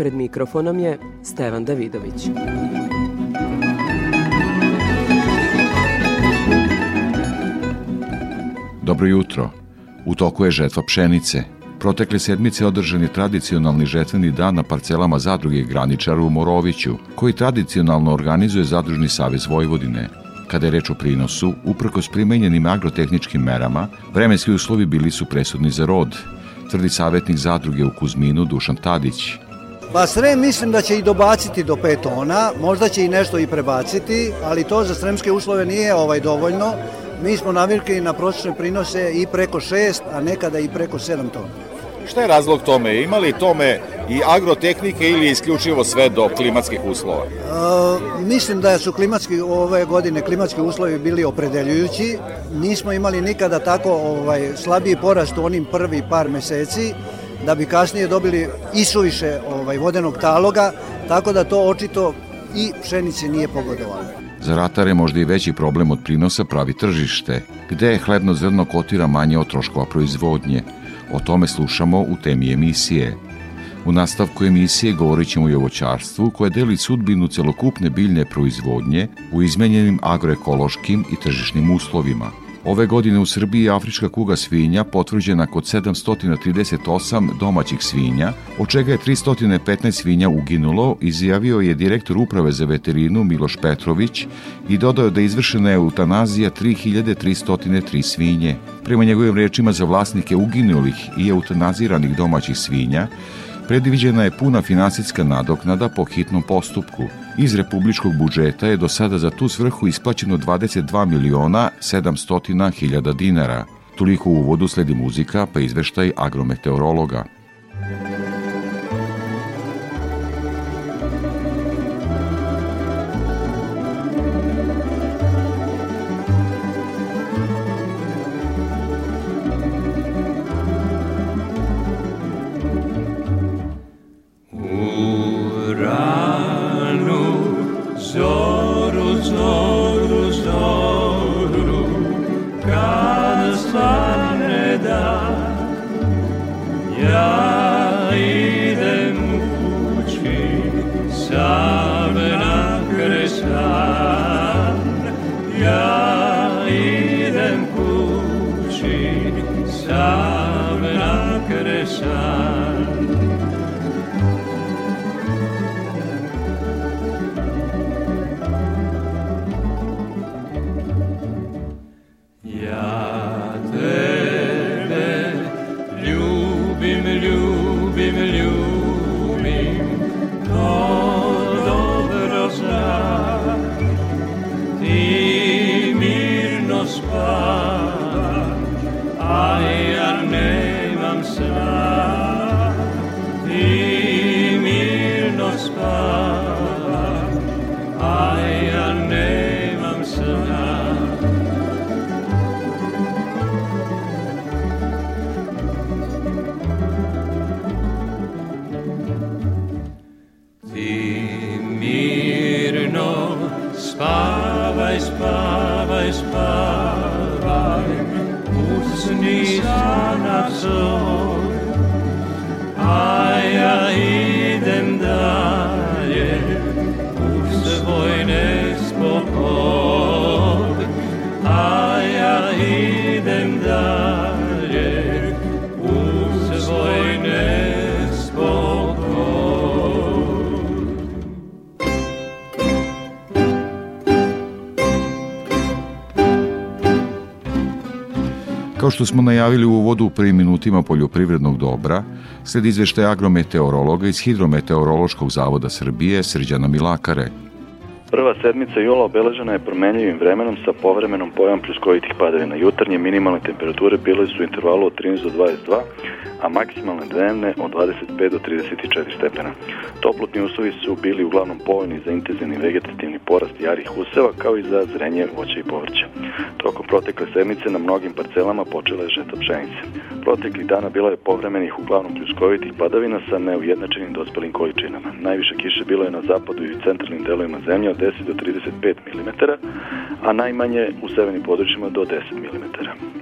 Pred mikrofonom je Stevan Davidović. Dobro jutro. U toku je žetva pšenice. Protekle sedmice održan je tradicionalni žetveni dan na parcelama zadruge Graničara u Moroviću, koji tradicionalno organizuje Zadružni savez Vojvodine. Kada je reč o prinosu, uprkos primenjenim agrotehničkim merama, vremenski uslovi bili su presudni za rod, tvrdi savjetnik zadruge u Kuzminu Dušan Tadić. Pa sve mislim da će i dobaciti do 5 tona, možda će i nešto i prebaciti, ali to za sremske uslove nije ovaj dovoljno. Mi smo navikli na prosječne prinose i preko 6, a nekada i preko 7 tona. Šta je razlog tome? Ima li tome i agrotehnike ili isključivo sve do klimatskih uslova? E, mislim da su klimatski ove godine klimatski uslovi bili opredeljujući. Nismo imali nikada tako ovaj slabiji porast u onim prvi par meseci da bi kasnije dobili i suviše ovaj, vodenog taloga, tako da to očito i pšenici nije pogodovalo. Za ratare možda i veći problem od prinosa pravi tržište, gde je hlebno zrno kotira manje od troškova proizvodnje. O tome slušamo u temi emisije. U nastavku emisije govorit ćemo i o voćarstvu koje deli sudbinu celokupne biljne proizvodnje u izmenjenim agroekološkim i tržišnim uslovima – Ove godine u Srbiji je afrička kuga svinja potvrđena kod 738 domaćih svinja, od čega je 315 svinja uginulo, izjavio je direktor uprave za veterinu Miloš Petrović i dodao da je izvršena eutanazija 3303 svinje. Prema njegovim rečima za vlasnike uginulih i eutanaziranih domaćih svinja, predviđena je puna finansijska nadoknada po hitnom postupku. Iz republičkog budžeta je do sada za tu svrhu isplaćeno 22 miliona 700 hiljada dinara. Toliko u uvodu sledi muzika pa izveštaj agrometeorologa. Kao što smo najavili u uvodu u prvim minutima poljoprivrednog dobra, sled izveštaja agrometeorologa iz Hidrometeorološkog zavoda Srbije Srđana Milakare. Prva sedmica jula obeležena je promenljivim vremenom sa povremenom pojavom pljuskovitih padavina. Jutarnje minimalne temperature bile su u intervalu od 13 do 22, a maksimalne dnevne od 25 do 34 stepena. Toplotni uslovi su bili uglavnom povoljni za intenzivni vegetativni porast jarih useva kao i za zrenje voća i povrća. Tokom protekle sedmice na mnogim parcelama počela je žeta pšenice. Proteklih dana bila je povremenih uglavnom pljuskovitih padavina sa neujednačenim dospelim količinama. Najviše kiše bilo je na zapadu i centralnim delovima zemlje od 10 do 35 mm, a najmanje u severnim područjima do 10 mm.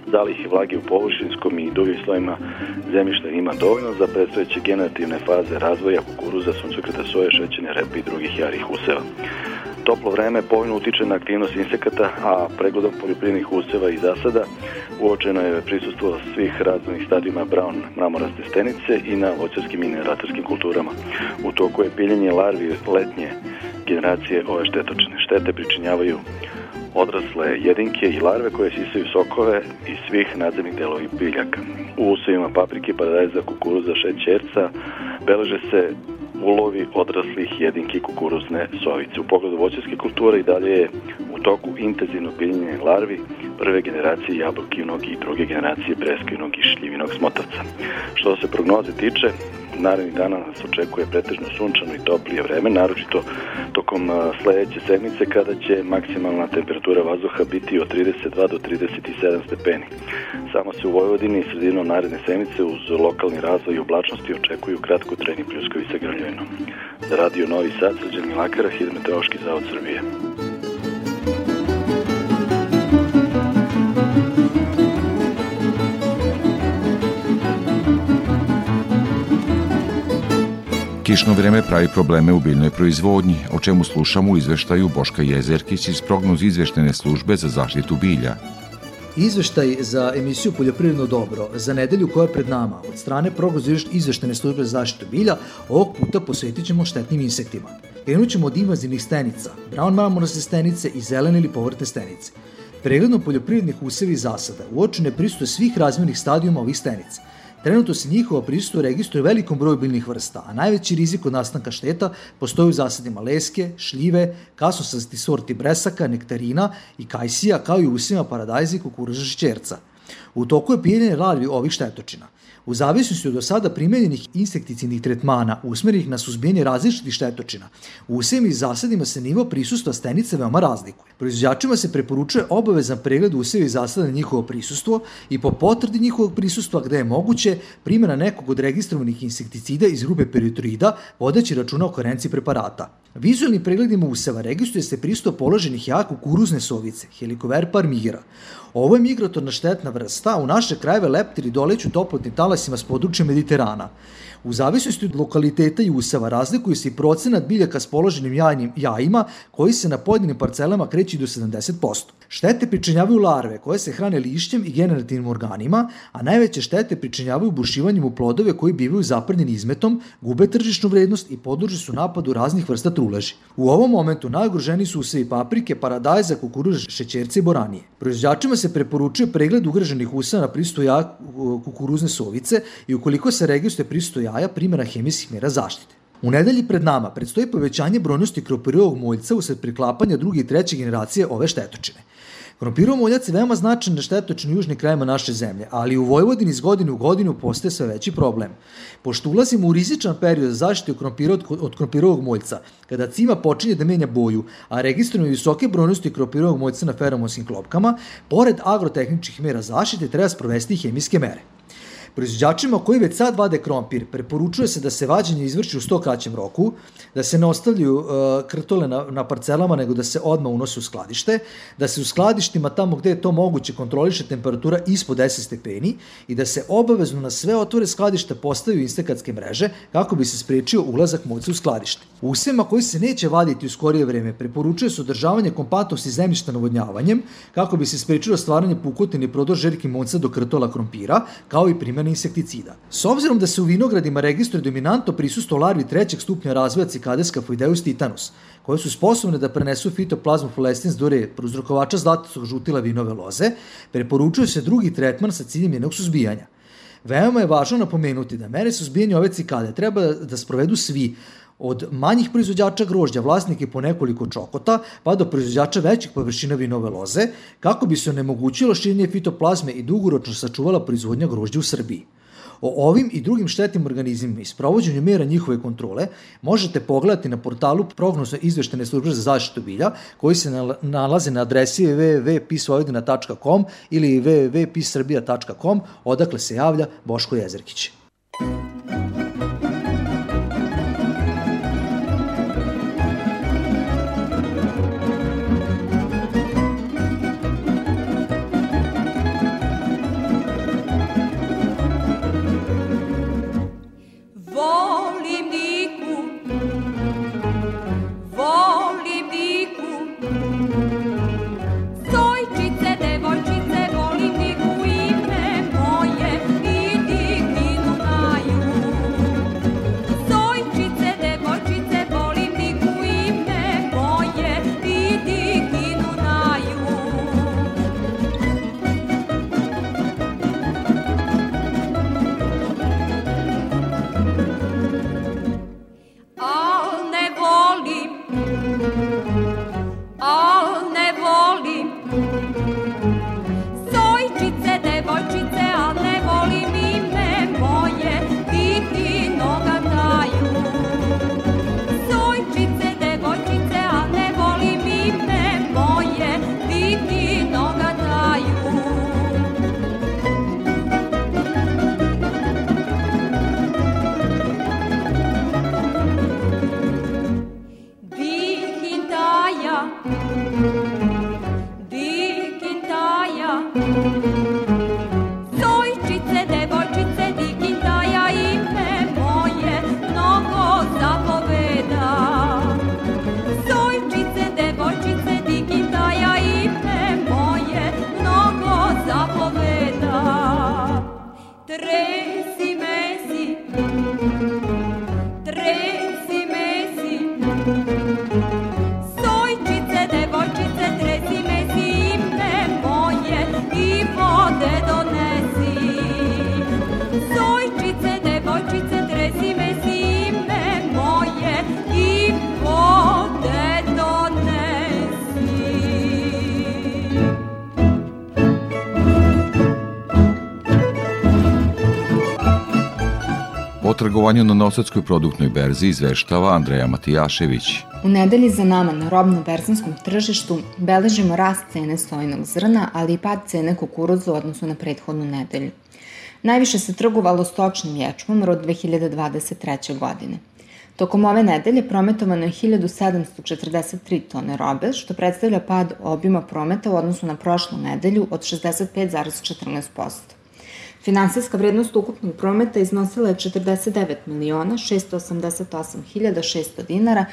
Zalihe vlage u površinskom i drugim slojima zemljišta ima dovoljno za predstojeće generativne faze razvoja kukuruza, suncokreta, soje, šećene, repe i drugih jarih useva. Toplo vreme povoljno utiče na aktivnost insekata, a pregledom poljoprivrednih useva i zasada uočeno je prisustvo svih razvojnih stadijuma brown mramoraste stenice i na voćarskim i neratarskim kulturama. U toku je piljenje larvi letnje generacije ove štetočine. Štete pričinjavaju odrasle jedinke i larve koje sisaju sokove iz svih nadzemnih delova biljaka. U usevima paprike, paradajza, kukuruza, šećerca beleže se ulovi odraslih jedinki kukuruzne sovice. U pogledu voćarske kulture i dalje je u toku intenzivno piljenje larvi prve generacije jabukinog i druge generacije breskinog i šljivinog smotavca. Što se prognoze tiče, narednih dana nas očekuje pretežno sunčano i toplije vreme, naročito tokom sledeće sedmice kada će maksimalna temperatura vazduha biti od 32 do 37 stepeni. Samo se u Vojvodini i sredinom naredne sedmice uz lokalni razvoj i oblačnosti očekuju kratko treni pljuskovi sa grljovinom. Za radio Novi Sad, Srđan Milakara, Hidrometeorološki zavod Srbije. Kišno vreme pravi probleme u biljnoj proizvodnji, o čemu slušamo u izveštaju Boška Jezerkić iz prognoz izveštene službe za zaštitu bilja. Izveštaj za emisiju Poljoprivredno dobro za nedelju koja je pred nama od strane prognoz izveštene službe za zaštitu bilja ovog puta posvetit ćemo štetnim insektima. Krenut ćemo od invazivnih stenica, brown marmorose stenice i zelene ili povrtne stenice. Pregledno poljoprivrednih usevi i zasada uočene prisutuje svih razmjernih stadijuma ovih stenica – Trenutno se njihova prisustvo registruje velikom broju biljnih vrsta, a najveći rizik od nastanka šteta postoji u zasadima leske, šljive, kasnosasti sorti bresaka, nektarina i kajsija, kao i usima paradajza i kukuruza šećerca. U toku je pijenje larvi ovih štetočina. U zavisnosti od do sada primenjenih insekticidnih tretmana usmerenih na suzbijanje različitih štetočina, u usevima i zasadima se nivo prisustva stenice veoma razlikuje. Proizvođačima se preporučuje obavezan pregled useva i zasada na njihovo prisustvo i po potvrdi njihovog prisustva gde je moguće primjena nekog od registrovanih insekticida iz grupe peritoida vodeći računa o koherenciji preparata. Vizualnim pregledima useva registruje se pristup položenih jaka kukuruzne sovice, Helicoverpa armigira. Ovo je migratorna štetna vrsta, u naše krajeve leptiri doleću toplotnim talasima s područja Mediterana. U zavisnosti od lokaliteta i useva razlikuju se i procenat biljaka s položenim jajnim jajima koji se na pojedinim parcelama kreći do 70%. Štete pričinjavaju larve koje se hrane lišćem i generativnim organima, a najveće štete pričinjavaju bušivanjem u plodove koji bivaju zaprnjeni izmetom, gube tržišnu vrednost i podloži su napadu raznih vrsta truleži. U ovom momentu najugroženi su usevi paprike, paradajza, kukuruza, šećerce i boranije. Proizvođačima se preporučuje pregled ugroženih useva na jaja kukuruzne sovice i ukoliko se registruje prisutu jaja primjera hemijskih mera zaštite. U nedelji pred nama predstoji povećanje brojnosti kropirovog moljca usled priklapanja druge i treće generacije ove štetočine. Krompirov moljac je veoma značajan na štetočnim južnim krajima naše zemlje, ali u Vojvodini iz godine u godinu postaje sve veći problem. Pošto ulazimo u rizičan period za zaštitu krompira od, krompirovog moljca, kada cima počinje da menja boju, a registrujemo visoke brojnosti krompirovog moljca na feromonskim klopkama, pored agrotehničkih mera zaštite treba sprovesti hemijske mere. Proizvođačima koji već sad vade krompir preporučuje se da se vađenje izvrši u sto kraćem roku, da se ne ostavljaju uh, krtole na, na parcelama, nego da se odmah unose u skladište, da se u skladištima tamo gde je to moguće kontroliše temperatura ispod 10 stepeni i da se obavezno na sve otvore skladišta postavaju instekatske mreže kako bi se sprečio ulazak moćca u skladište. U usevima koji se neće vaditi u skorije vreme preporučuje se održavanje kompatnosti zemljišta navodnjavanjem kako bi se sprečilo stvaranje pukotine i prodor žerki moćca do krtola krompira, kao i primjena insekticida. S obzirom da se u vinogradima registruje dominantno prisustvo larvi trećeg stupnja razvoja Cicades Foideus titanus, koje su sposobne da prenesu fitoplazmu fulestins dure prouzrokovača zlatog žutila vinove loze, preporučuje se drugi tretman sa ciljem jednog suzbijanja. Veoma je važno napomenuti da mere suzbijanja ove cikade treba da sprovedu svi, Od manjih proizvođača grožđa vlasnike po nekoliko čokota, pa do proizvođača većih površina vinove loze, kako bi se onemogućilo širenje fitoplazme i dugoročno sačuvala proizvodnja grožđa u Srbiji. O ovim i drugim štetnim organizmima i sprovođenju mera njihove kontrole možete pogledati na portalu prognozno izveštene službe za zaštitu bilja koji se nalaze na adresi www.pisvojvodina.com ili www.pissrbija.com odakle se javlja Boško Jezerkić. Trgovanju na Nosadskoj produktnoj berzi izveštava Andreja Matijašević. U nedelji za nama na robno-berzanskom tržištu beležimo rast cene sojnog zrna, ali i pad cene kukuruza u odnosu na prethodnu nedelju. Najviše se trgovalo stočnim ječmom rod 2023. godine. Tokom ove nedelje prometovano je 1743 tone robe, što predstavlja pad obima prometa u odnosu na prošlu nedelju od 65,14%. Finansijska vrednost ukupnog prometa iznosila je 49 miliona 688 hiljada 600 dinara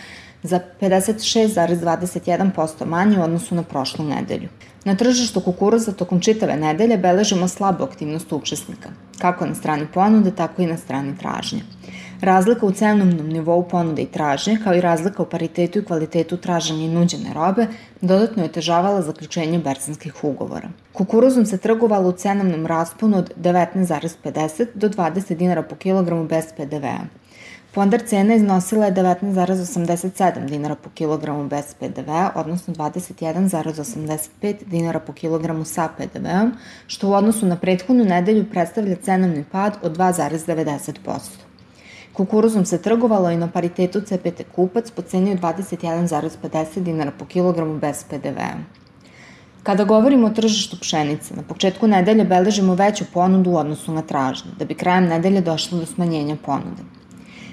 za 56,21% manje u odnosu na prošlu nedelju. Na tržištu kukuruza tokom čitave nedelje beležimo slabu aktivnost učesnika, kako na strani ponude, tako i na strani tražnje. Razlika u cenovnom nivou ponude i tražnje, kao i razlika u paritetu i kvalitetu tražene i nuđene robe, dodatno je otežavala zaključenje berzanskih ugovora. Kukuruzom se trgovalo u cenovnom rasponu od 19,50 do 20 dinara po kilogramu bez PDV-a. Fondar cena iznosila je 19,87 dinara po kilogramu bez PDV-a, odnosno 21,85 dinara po kilogramu sa PDV-om, što u odnosu na prethodnu nedelju predstavlja cenovni pad od 2,90%. Kukuruzom se trgovalo i na paritetu CPT kupac po ceni od 21,50 dinara po kilogramu bez PDV-a. Kada govorimo o tržištu pšenice, na početku nedelje beležimo veću ponudu u odnosu na tražnju, da bi krajem nedelje došlo do smanjenja ponude.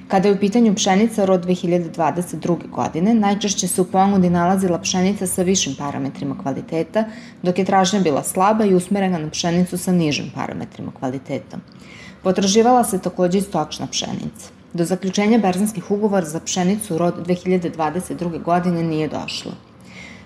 Kada je u pitanju pšenica rod 2022. godine, najčešće se u ponudi nalazila pšenica sa višim parametrima kvaliteta, dok je tražnja bila slaba i usmerena na pšenicu sa nižim parametrima kvaliteta. Potraživala se takođe i stočna pšenica. Do zaključenja berzanskih ugovora za pšenicu rod 2022. godine nije došlo.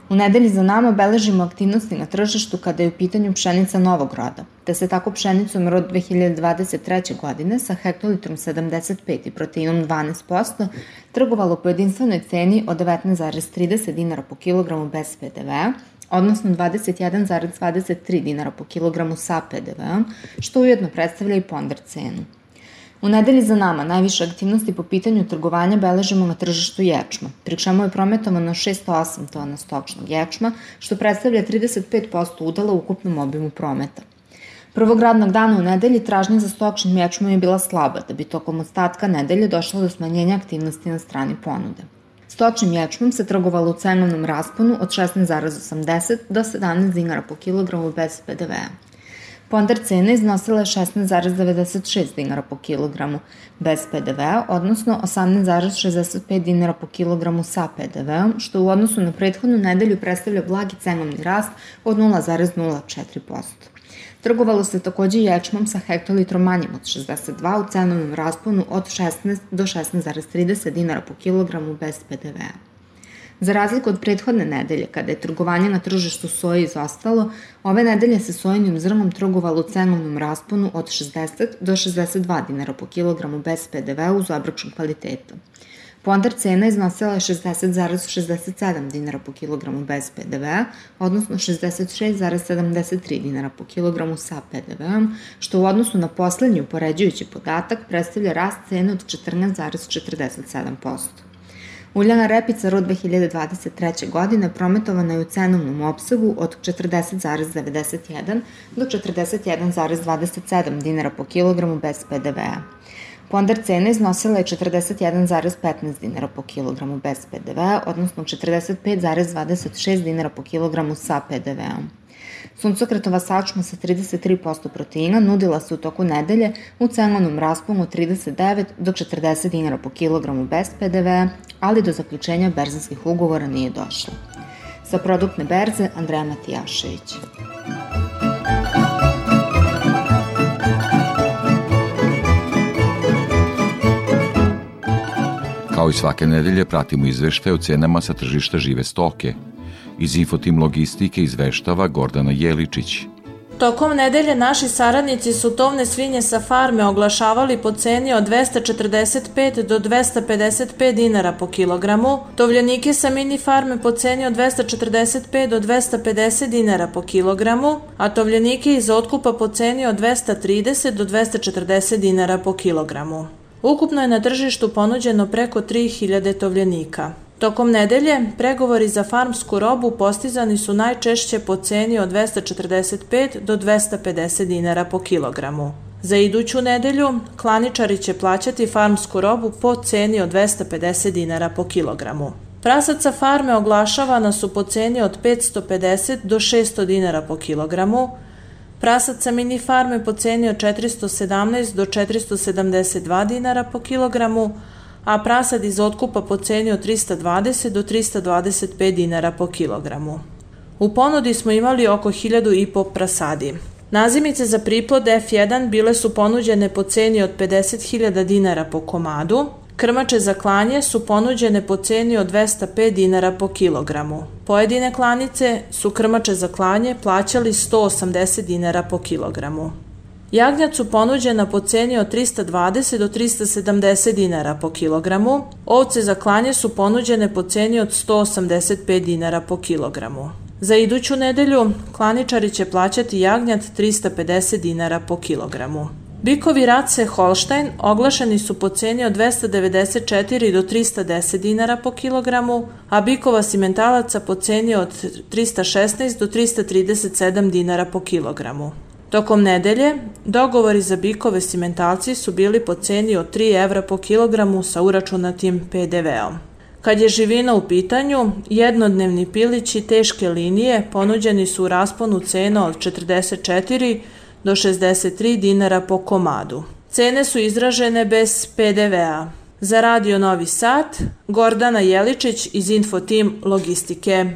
U nedelji za nama beležimo aktivnosti na tržištu kada je u pitanju pšenica novog roda, te se tako pšenicom rod 2023. godine sa hektolitrom 75 i proteinom 12% trgovalo po jedinstvenoj ceni od 19,30 dinara po kilogramu bez PDV-a, odnosno 21,23 dinara po kilogramu sa PDV-om, što ujedno predstavlja i ponder cenu. U nedelji za nama najviše aktivnosti po pitanju trgovanja beležimo na tržištu ječma, pri čemu je prometovano 608 tona stočnog ječma, što predstavlja 35% udala u ukupnom obimu prometa. Prvog radnog dana u nedelji tražnja za stočnim ječmom je bila slaba, da bi tokom ostatka nedelje došlo do smanjenja aktivnosti na strani ponude. Stočnim ječmom se trgovalo u cenovnom rasponu od 16,80 do 17 dinara po kilogramu bez PDV-a. Ponder cena iznosila je 16,96 dinara po kilogramu bez PDV-a, odnosno 18,65 dinara po kilogramu sa PDV-om, što u odnosu na prethodnu nedelju predstavlja blagi cenovni rast od 0,04%. Trgovalo se takođe ječmom sa hektolitrom manjim od 62 u cenovnom rasponu od 16 do 16,30 dinara po kilogramu bez PDV-a. Za razliku od prethodne nedelje, kada je trgovanje na tržištu soje izostalo, ove nedelje se sojenim zrnom trgovalo u cenovnom rasponu od 60 do 62 dinara po kilogramu bez PDV-a uz obračun kvaliteta. Ponder cena iznosila je 60,67 dinara po kilogramu bez PDV-a, odnosno 66,73 dinara po kilogramu sa PDV-om, što u odnosu na poslednji upoređujući podatak predstavlja rast cene od 14,47%. Uljana repica rod 2023. godine prometovana je u cenovnom opsegu od 40,91 do 41,27 dinara po kilogramu bez PDV-a. Ponder cena iznosila je 41,15 dinara po kilogramu bez PDV-a, odnosno 45,26 dinara po kilogramu sa PDV-om. Suncokretova sačma sa 33% proteina nudila se u toku nedelje u cenovnom rasponu od 39 do 40 dinara po kilogramu bez PDV-a, ali do zaključenja berzanskih ugovora nije došlo. Sa produktne berze Andreja Matijašević. Kao i svake nedelje pratimo izveštaje o cenama sa tržišta žive stoke. Iz Infotim Logistike izveštava Gordana Jeličić. Tokom nedelje naši saradnici su tovne svinje sa farme oglašavali po ceni od 245 do 255 dinara po kilogramu, tovljenike sa mini farme po ceni od 245 do 250 dinara po kilogramu, a tovljenike iz otkupa po ceni od 230 do 240 dinara po kilogramu. Ukupno je na tržištu ponuđeno preko 3000 tovljenika. Tokom nedelje, pregovori za farmsku robu postizani su najčešće po ceni od 245 do 250 dinara po kilogramu. Za iduću nedelju, klaničari će plaćati farmsku robu po ceni od 250 dinara po kilogramu. Prasaca farme oglašavana su po ceni od 550 do 600 dinara po kilogramu, Prasad sa mini farme po ceni od 417 do 472 dinara po kilogramu, a prasad iz otkupa po ceni od 320 do 325 dinara po kilogramu. U ponudi smo imali oko 1000 i po prasadi. Nazimice za priplod F1 bile su ponuđene po ceni od 50.000 dinara po komadu, Krmače za klanje su ponuđene po ceni od 205 dinara po kilogramu. Pojedine klanice su krmače za klanje plaćali 180 dinara po kilogramu. Jagnjac su ponuđena po ceni od 320 do 370 dinara po kilogramu, ovce za klanje su ponuđene po ceni od 185 dinara po kilogramu. Za iduću nedelju klaničari će plaćati jagnjat 350 dinara po kilogramu. Bikovi Race Holstein oglašeni su po ceni od 294 do 310 dinara po kilogramu, a bikova simentalaca po ceni od 316 do 337 dinara po kilogramu. Tokom nedelje, dogovori za bikove simentalci su bili po ceni od 3 evra po kilogramu sa uračunatim PDV-om. Kad je živina u pitanju, jednodnevni pilići teške linije ponuđeni su u rasponu cena od 44 do 63 dinara po komadu. Cene su izražene bez PDV-a. Za Radio Novi Sad, Gordana Jeličić iz Infotim Logistike.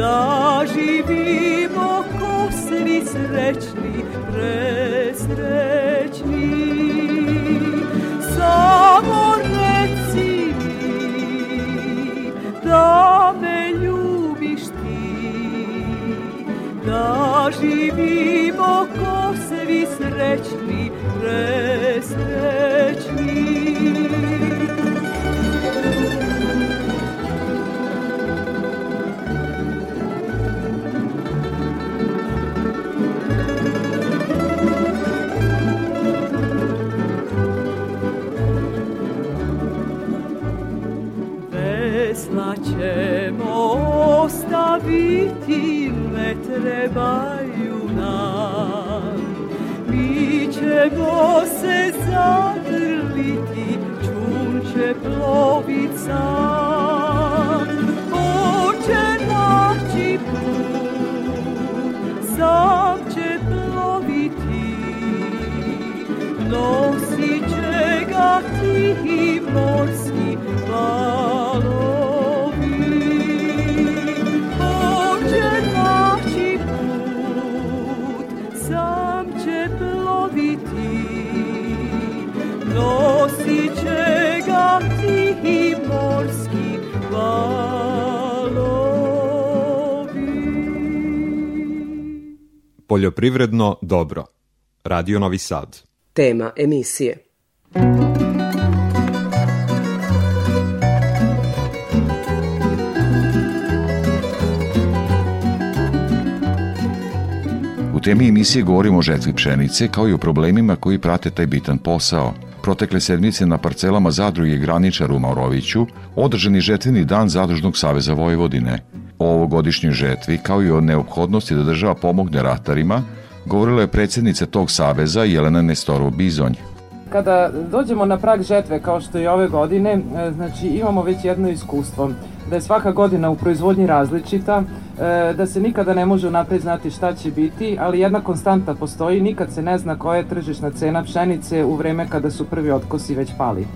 Da živimo ko svi srećni, presrećni. Samo reci mi da me ljubiš ti Da živimo ko svi srećni, presrećni ćemo ostaviti, ne trebaju nam. Mi ćemo se zagrliti, čun će plovit sam. On će naći put, sam će ploviti, nosit će ga morski valovi. Poljoprivredno dobro. Radio Novi Sad. Tema emisije. U temi emisije govorimo o žetvi pšenice kao i o problemima koji prate taj bitan posao. Protekle sedmice na parcelama zadruge graničar u Maoroviću održan je žetveni dan Zadružnog saveza Vojvodine. O ovogodišnjoj žetvi kao i o neophodnosti da država pomogne ratarima govorila je predsjednica tog saveza Jelena Nestorov Bizonj. Kada dođemo na prag žetve kao što je ove godine, e, znači imamo već jedno iskustvo da je svaka godina u proizvodnji različita, e, da se nikada ne može napred znati šta će biti, ali jedna konstanta postoji, nikad se ne zna koja je tržišna cena pšenice u vreme kada su prvi otkosi već pali.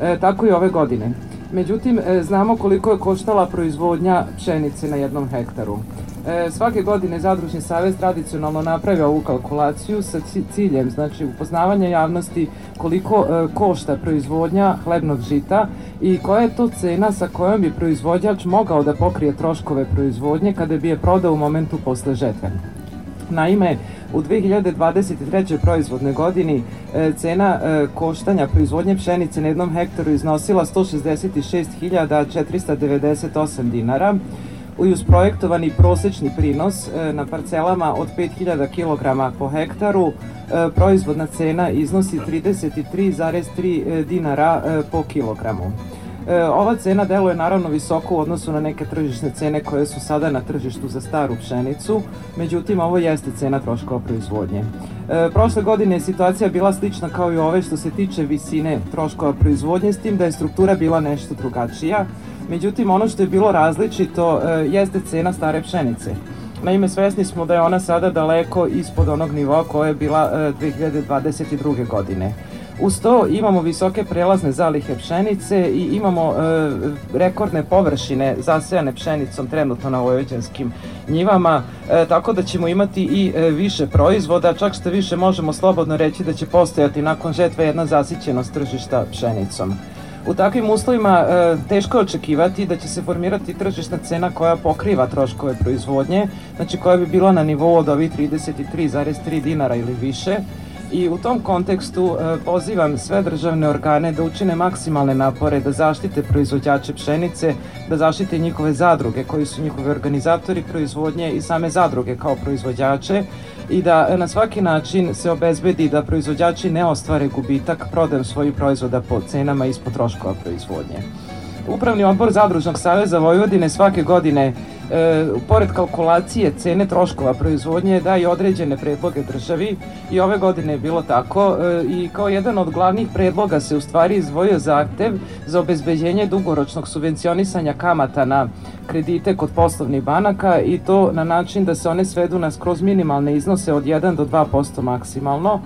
E, tako i ove godine. Međutim, e, znamo koliko je koštala proizvodnja pšenice na jednom hektaru. E, svake godine Zadružni savez tradicionalno napravio ovu kalkulaciju sa ciljem, znači upoznavanja javnosti koliko e, košta proizvodnja hlebnog žita i koja je to cena sa kojom bi proizvođač mogao da pokrije troškove proizvodnje kada bi je prodao u momentu posle žetve. Naime, u 2023. proizvodne godini e, cena e, koštanja proizvodnje pšenice na jednom hektaru iznosila 166.498 dinara i uz projektovani prosečni prinos e, na parcelama od 5000 kg po hektaru proizvodna cena iznosi 33,3 dinara po kilogramu. E, ova cena deluje naravno visoko u odnosu na neke tržišne cene koje su sada na tržištu za staru pšenicu, međutim ovo jeste cena troškova proizvodnje. E, prošle godine je situacija bila slična kao i ove što se tiče visine troškova proizvodnje, s tim da je struktura bila nešto drugačija, međutim ono što je bilo različito e, jeste cena stare pšenice. Naime, svesni smo da je ona sada daleko ispod onog nivoa koja je bila e, 2022. godine. Uz to imamo visoke prelazne zalihe pšenice i imamo e, rekordne površine zasejane pšenicom trenutno na vojvođanskim njivama, e, tako da ćemo imati i e, više proizvoda, čak što više možemo slobodno reći da će postojati nakon žetve jedna zasićenost tržišta pšenicom. U takvim uslovima e, teško je očekivati da će se formirati tržišna cena koja pokriva troškove proizvodnje, znači koja bi bila na nivou od ovih 33,3 dinara ili više, i u tom kontekstu e, pozivam sve državne organe da učine maksimalne napore da zaštite proizvođače pšenice, da zaštite njihove zadruge koji su njihovi organizatori proizvodnje i same zadruge kao proizvođače i da na svaki način se obezbedi da proizvođači ne ostvare gubitak prodajom svojih proizvoda po cenama ispod troškova proizvodnje. Upravni odbor Zadružnog saveza Vojvodine svake godine e, pored kalkulacije cene troškova proizvodnje daje određene predloge državi i ove godine je bilo tako e, i kao jedan od glavnih predloga se u stvari izdvojio zahtev za obezbeđenje dugoročnog subvencionisanja kamata na kredite kod poslovnih banaka i to na način da se one svedu na skroz minimalne iznose od 1 do 2% maksimalno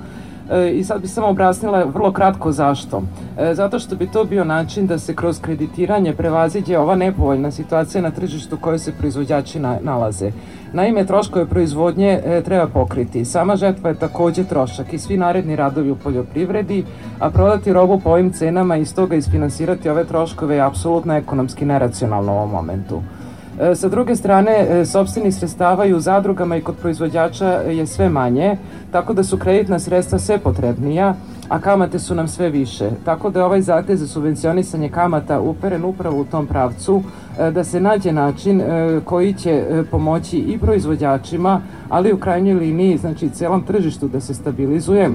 I sad bi samo objasnila vrlo kratko zašto. E, zato što bi to bio način da se kroz kreditiranje prevaziđe ova nepovoljna situacija na tržištu u kojoj se proizvođači na, nalaze. Naime, troškove proizvodnje e, treba pokriti. Sama žetva je takođe trošak i svi naredni radovi u poljoprivredi, a prodati robu po ovim cenama i iz toga isfinansirati ove troškove je apsolutno ekonomski neracionalno u ovom momentu. E, Sa druge strane, e, sobstvenih sredstava i u zadrugama i kod proizvođača je sve manje, tako da su kreditna sredstva sve potrebnija, a kamate su nam sve više. Tako da je ovaj zahtev za subvencionisanje kamata uperen upravo u tom pravcu, e, da se nađe način e, koji će e, pomoći i proizvođačima, ali u krajnjoj liniji, znači celom tržištu da se stabilizuje,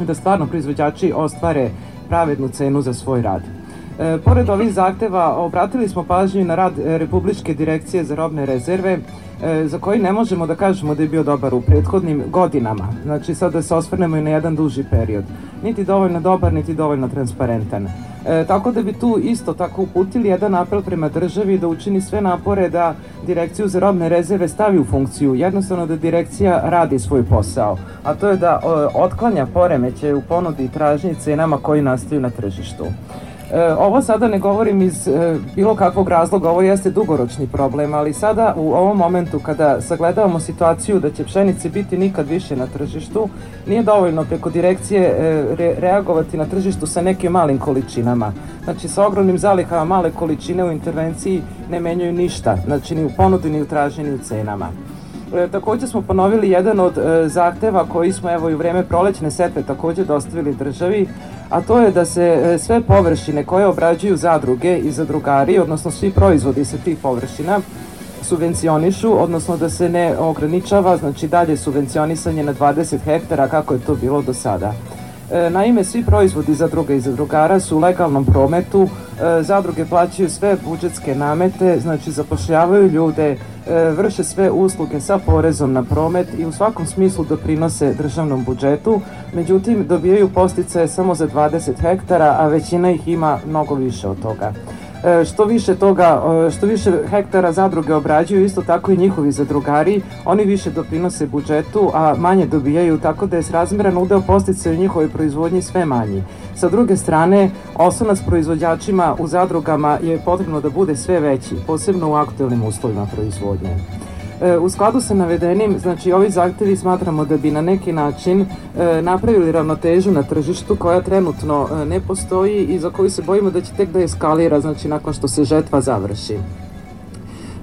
da stvarno proizvođači ostvare pravednu cenu za svoj rad. E, pored ovih zahteva, obratili smo pažnju na rad e, Republičke direkcije za robne rezerve, e, za koji ne možemo da kažemo da je bio dobar u prethodnim godinama. Znači sad da se osvrnemo i na jedan duži period. Niti dovoljno dobar, niti dovoljno transparentan. E, tako da bi tu isto tako uputili jedan apel prema državi da učini sve napore da direkciju za robne rezerve stavi u funkciju, jednostavno da direkcija radi svoj posao, a to je da e, otklanja poremeće u ponudi i tražnji cenama koji nastaju na tržištu. E, ovo sada ne govorim iz e, bilo kakvog razloga, ovo jeste dugoročni problem, ali sada u ovom momentu kada sagledavamo situaciju da će pšenice biti nikad više na tržištu, nije dovoljno preko direkcije e, re, reagovati na tržištu sa nekim malim količinama. Znači sa ogromnim zalihama male količine u intervenciji ne menjaju ništa, znači ni u ponudi, ni u traženju, ni u cenama. E, takođe smo ponovili jedan od e, zahteva koji smo evo i u vreme prolećne setve takođe dostavili državi, a to je da se e, sve površine koje obrađuju zadruge i zadrugari, odnosno svi proizvodi sa tih površina, subvencionišu, odnosno da se ne ograničava, znači dalje subvencionisanje na 20 hektara kako je to bilo do sada. Naime, svi proizvodi zadruga i zadrugara su u legalnom prometu, zadruge plaćaju sve budžetske namete, znači zapošljavaju ljude, vrše sve usluge sa porezom na promet i u svakom smislu doprinose državnom budžetu, međutim dobijaju posticaje samo za 20 hektara, a većina ih ima mnogo više od toga. E, što više toga, e, što više hektara zadruge obrađuju, isto tako i njihovi zadrugari, oni više doprinose budžetu, a manje dobijaju, tako da je srazmeran udeo postice u njihovoj proizvodnji sve manji. Sa druge strane, osnovac proizvođačima u zadrugama je potrebno da bude sve veći, posebno u aktuelnim uslovima proizvodnje. E, U skladu sa navedenim, znači ovi zahtevi smatramo da bi na neki način e, napravili ravnotežu na tržištu koja trenutno e, ne postoji i za koju se bojimo da će tek da eskalira, znači nakon što se žetva završi.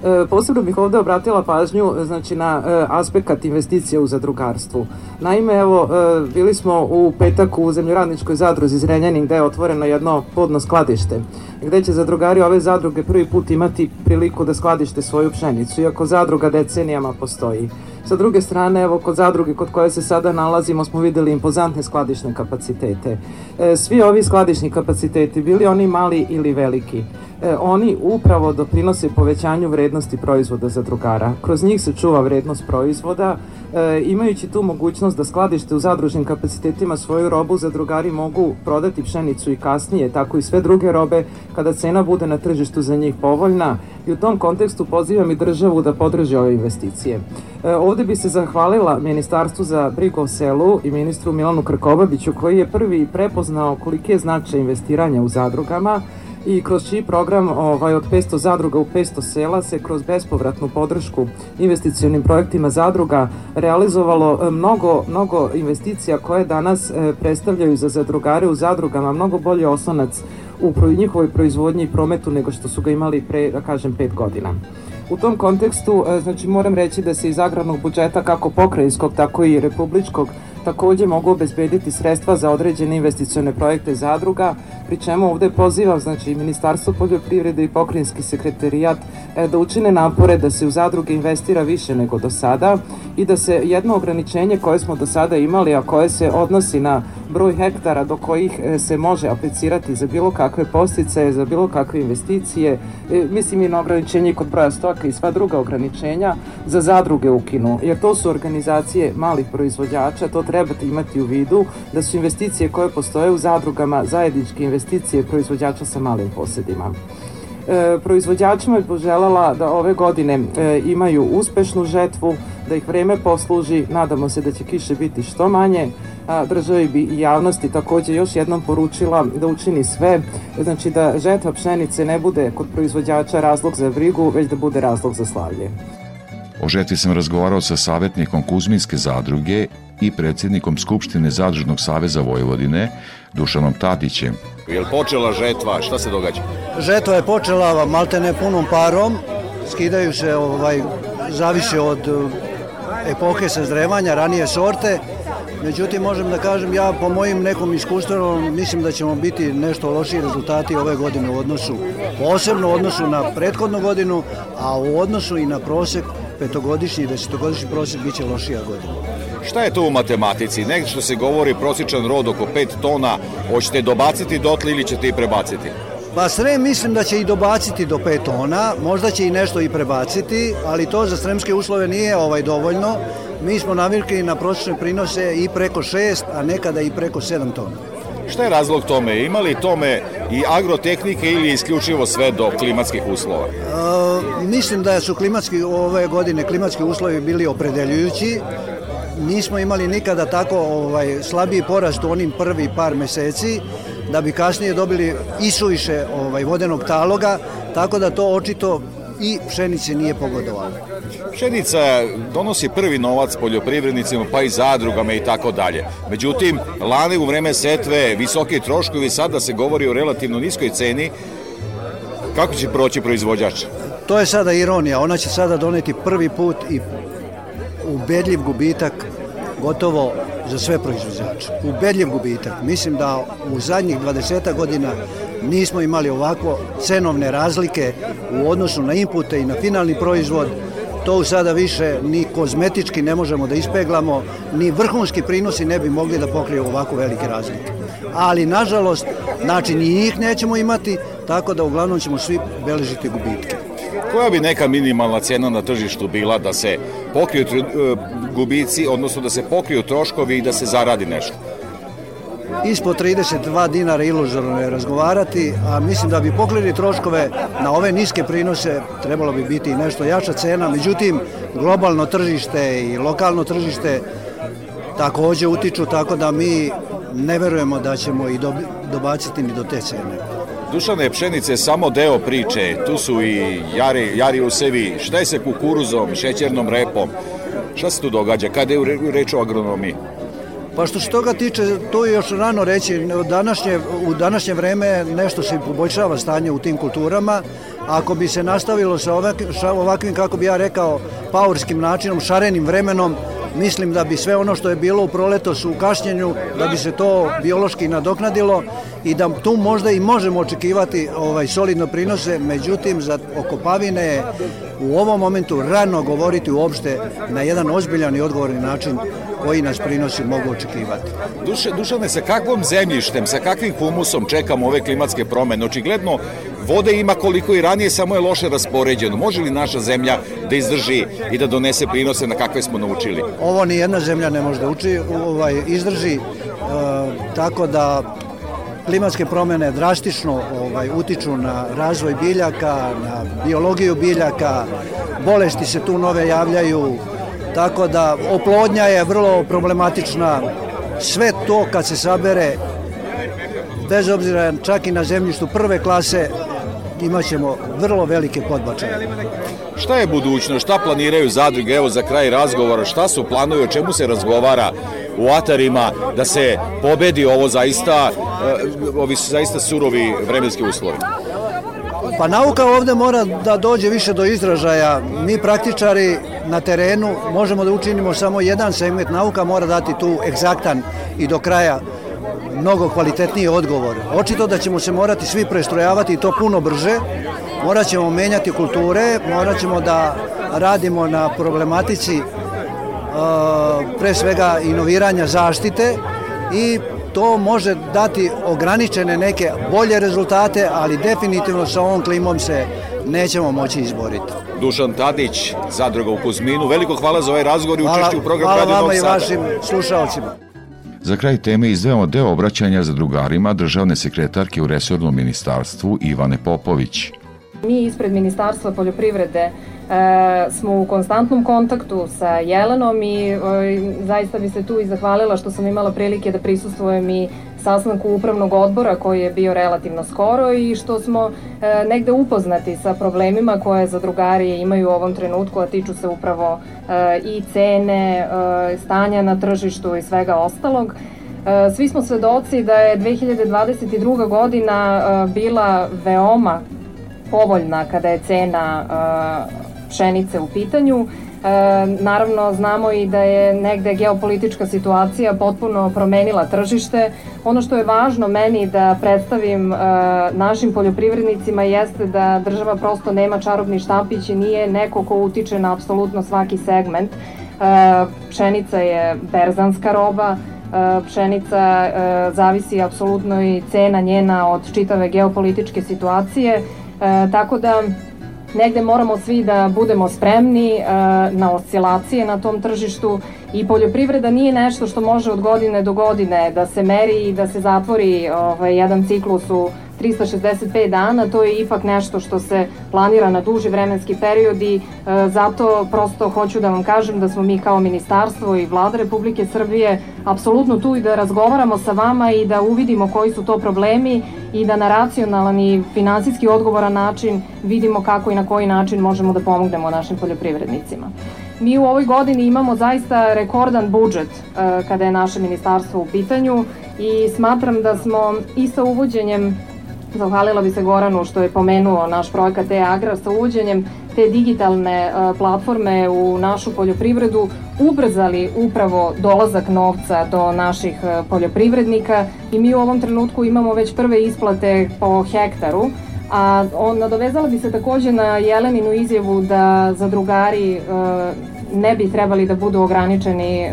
E, posebno bih ovde obratila pažnju znači, na e, aspekt investicija u zadrugarstvu. Naime, evo, e, bili smo u petak u zemljoradničkoj zadruzi Zrenjanin gde je otvoreno jedno podno skladište gde će zadrugari ove zadruge prvi put imati priliku da skladište svoju pšenicu, iako zadruga decenijama postoji. Sa druge strane, evo, kod zadruge kod koje se sada nalazimo smo videli impozantne skladišne kapacitete. E, svi ovi skladišni kapaciteti, bili oni mali ili veliki, e, oni upravo doprinose povećanju vrednosti proizvoda zadrugara. Kroz njih se čuva vrednost proizvoda, e, imajući tu mogućnost da skladište u zadružnim kapacitetima svoju robu, zadrugari mogu prodati pšenicu i kasnije, tako i sve druge robe, kada cena bude na tržištu za njih povoljna i u tom kontekstu pozivam i državu da podrži ove investicije. E, ovde bi se zahvalila Ministarstvu za brigu o selu i ministru Milanu Krkobabiću koji je prvi prepoznao koliki je značaj investiranja u zadrugama i kroz čiji program ovaj, od 500 zadruga u 500 sela se kroz bespovratnu podršku investicionim projektima zadruga realizovalo e, mnogo, mnogo investicija koje danas e, predstavljaju za zadrugare u zadrugama mnogo bolji oslonac u njihovoj proizvodnji i prometu nego što su ga imali pre, da kažem, pet godina. U tom kontekstu, e, znači moram reći da se iz agrarnog budžeta kako pokrajinskog, tako i republičkog takođe mogu obezbediti sredstva za određene investicione projekte zadruga, pri čemu ovde pozivam znači Ministarstvo poljoprivrede i pokrajinski sekretarijat e, da učine napore da se u zadruge investira više nego do sada i da se jedno ograničenje koje smo do sada imali, a koje se odnosi na broj hektara do kojih e, se može aplicirati za bilo kakve posticaje, za bilo kakve investicije, e, mislim i na ograničenje kod broja stoka i sva druga ograničenja za zadruge ukinu, jer to su organizacije malih proizvođača, to trebate imati u vidu da su investicije koje postoje u zadrugama zajedničke investicije proizvođača sa malim posedima. E, proizvođačima je poželjala da ove godine e, imaju uspešnu žetvu, da ih vreme posluži, nadamo se da će kiše biti što manje, a državi bi i javnosti takođe još jednom poručila da učini sve, znači da žetva pšenice ne bude kod proizvođača razlog za brigu, već da bude razlog za slavlje. O žetvi sam razgovarao sa savjetnikom Kuzminske zadruge i predsjednikom Skupštine Zadružnog saveza Vojvodine, Dušanom Tadićem. Je li počela žetva? Šta se događa? Žetva je počela maltene punom parom, skidaju se, ovaj, zavise od eh, epohe sazrevanja, ranije sorte, Međutim, možem da kažem, ja po mojim nekom iskustvenom mislim da ćemo biti nešto lošiji rezultati ove godine u odnosu, posebno u odnosu na prethodnu godinu, a u odnosu i na prosek petogodišnji i desetogodišnji prosek biće lošija godina. Šta je to u matematici? Negde što se govori prosječan rod oko 5 tona, hoćete dobaciti dotle ili ćete i prebaciti? Pa Srem mislim da će i dobaciti do 5 tona, možda će i nešto i prebaciti, ali to za sremske uslove nije ovaj dovoljno. Mi smo navikli na prosječne prinose i preko 6, a nekada i preko 7 tona. Šta je razlog tome? Ima li tome i agrotehnike ili isključivo sve do klimatskih uslova? E, mislim da su klimatski ove godine klimatski uslovi bili opredeljujući. Nismo imali nikada tako ovaj slabiji porast u onim prvi par meseci da bi kasnije dobili isuviše ovaj vodenog taloga, tako da to očito i pšenici nije pogodovalo. Pšenica donosi prvi novac poljoprivrednicima, pa i zadrugama i tako dalje. Međutim, lane u vreme setve, visoki troškovi, sada se govori o relativno niskoj ceni. Kako će proći proizvođač? To je sada ironija. Ona će sada doneti prvi put i ubedljiv gubitak gotovo za sve proizvođače. Ubedljiv gubitak. Mislim da u zadnjih 20 godina nismo imali ovako cenovne razlike u odnosu na inpute i na finalni proizvod. To sada više ni kozmetički ne možemo da ispeglamo, ni vrhunski prinosi ne bi mogli da pokriju ovako velike razlike. Ali, nažalost, znači ni njih nećemo imati, tako da uglavnom ćemo svi beležiti gubitke. Koja bi neka minimalna cena na tržištu bila da se pokriju e, gubici, odnosno da se pokriju troškovi i da se zaradi nešto? ispod 32 dinara iluzorno je razgovarati, a mislim da bi pokrili troškove na ove niske prinose trebalo bi biti nešto jača cena, međutim globalno tržište i lokalno tržište takođe utiču tako da mi ne verujemo da ćemo i dobaciti ni do te cene. Dušane, pšenice je samo deo priče, tu su i jari, jari usevi, šta je se kukuruzom, šećernom repom, šta se tu događa, kada je reč o agronomiji? Pa što se toga tiče, to je još rano reći, današnje, u današnje vreme nešto se poboljšava stanje u tim kulturama, ako bi se nastavilo sa ovakvim, ovakvim kako bi ja rekao, paurskim načinom, šarenim vremenom, mislim da bi sve ono što je bilo u proletosu u kašnjenju, da bi se to biološki nadoknadilo i da tu možda i možemo očekivati ovaj solidno prinose, međutim za okopavine u ovom momentu rano govoriti uopšte na jedan ozbiljan i odgovorni način koji nas prinosi mogu očekivati. Duše, Dušane, sa kakvom zemljištem, sa kakvim humusom čekamo ove klimatske promene? Očigledno, vode ima koliko i ranije, samo je loše raspoređeno. Može li naša zemlja da izdrži i da donese prinose na kakve smo naučili? Ovo ni jedna zemlja ne može da uči, ovaj, izdrži, e, tako da klimatske promene drastično ovaj, utiču na razvoj biljaka, na biologiju biljaka, bolesti se tu nove javljaju, tako da oplodnja je vrlo problematična. Sve to kad se sabere, bez obzira čak i na zemljištu prve klase, imaćemo vrlo velike podbačaje. Šta je budućnost, šta planiraju zadruge, evo za kraj razgovora, šta su planovi, o čemu se razgovara u atarima da se pobedi ovo zaista, eh, ovi zaista surovi vremenski uslovi? Pa nauka ovde mora da dođe više do izražaja. Mi praktičari na terenu možemo da učinimo samo jedan segment. Nauka mora dati tu egzaktan i do kraja mnogo kvalitetniji odgovor. Očito da ćemo se morati svi prestrojavati i to puno brže. Morat ćemo menjati kulture, morat ćemo da radimo na problematici pre svega inoviranja zaštite i to može dati ograničene neke bolje rezultate, ali definitivno sa ovom klimom se nećemo moći izboriti. Dušan Tadić, zadruga u Kuzminu, veliko hvala za ovaj razgovor i učešću u programu Radio Novog Sada. Hvala vama i vašim slušalcima. Za kraj teme izdvajamo deo obraćanja za drugarima državne sekretarke u resornom ministarstvu Ivane Popović. Mi ispred Ministarstva poljoprivrede e, smo u konstantnom kontaktu sa Jelenom i e, zaista bi se tu i zahvalila što sam imala prilike da prisustvujem i sastanku upravnog odbora koji je bio relativno skoro i što smo e, negde upoznati sa problemima koje zadrugari imaju u ovom trenutku, a tiču se upravo e, i cene, e, stanja na tržištu i svega ostalog. E, svi smo svedoci da je 2022. godina e, bila veoma povoljna kada je cena pšenice u pitanju. naravno, znamo i da je negde geopolitička situacija potpuno promenila tržište. Ono što je važno meni da predstavim našim poljoprivrednicima jeste da država prosto nema čarobni štapić i nije neko ko utiče na apsolutno svaki segment. pšenica je berzanska roba, pšenica zavisi apsolutno i cena njena od čitave geopolitičke situacije, tako da negde moramo svi da budemo spremni na oscilacije na tom tržištu i poljoprivreda nije nešto što može od godine do godine da se meri i da se zatvori ovaj, jedan ciklus u 365 dana, to je ipak nešto što se planira na duži vremenski period i e, zato prosto hoću da vam kažem da smo mi kao ministarstvo i vlada Republike Srbije apsolutno tu i da razgovaramo sa vama i da uvidimo koji su to problemi i da na racionalan i finansijski odgovoran način vidimo kako i na koji način možemo da pomognemo našim poljoprivrednicima. Mi u ovoj godini imamo zaista rekordan budžet e, kada je naše ministarstvo u pitanju i smatram da smo i sa uvođenjem Zahvalila bi se Goranu što je pomenuo naš projekat e-agrar sa uvođenjem te digitalne platforme u našu poljoprivredu ubrzali upravo dolazak novca do naših poljoprivrednika i mi u ovom trenutku imamo već prve isplate po hektaru, a on nadovezala bi se takođe na Jeleninu izjavu da zadrugari ne bi trebali da budu ograničeni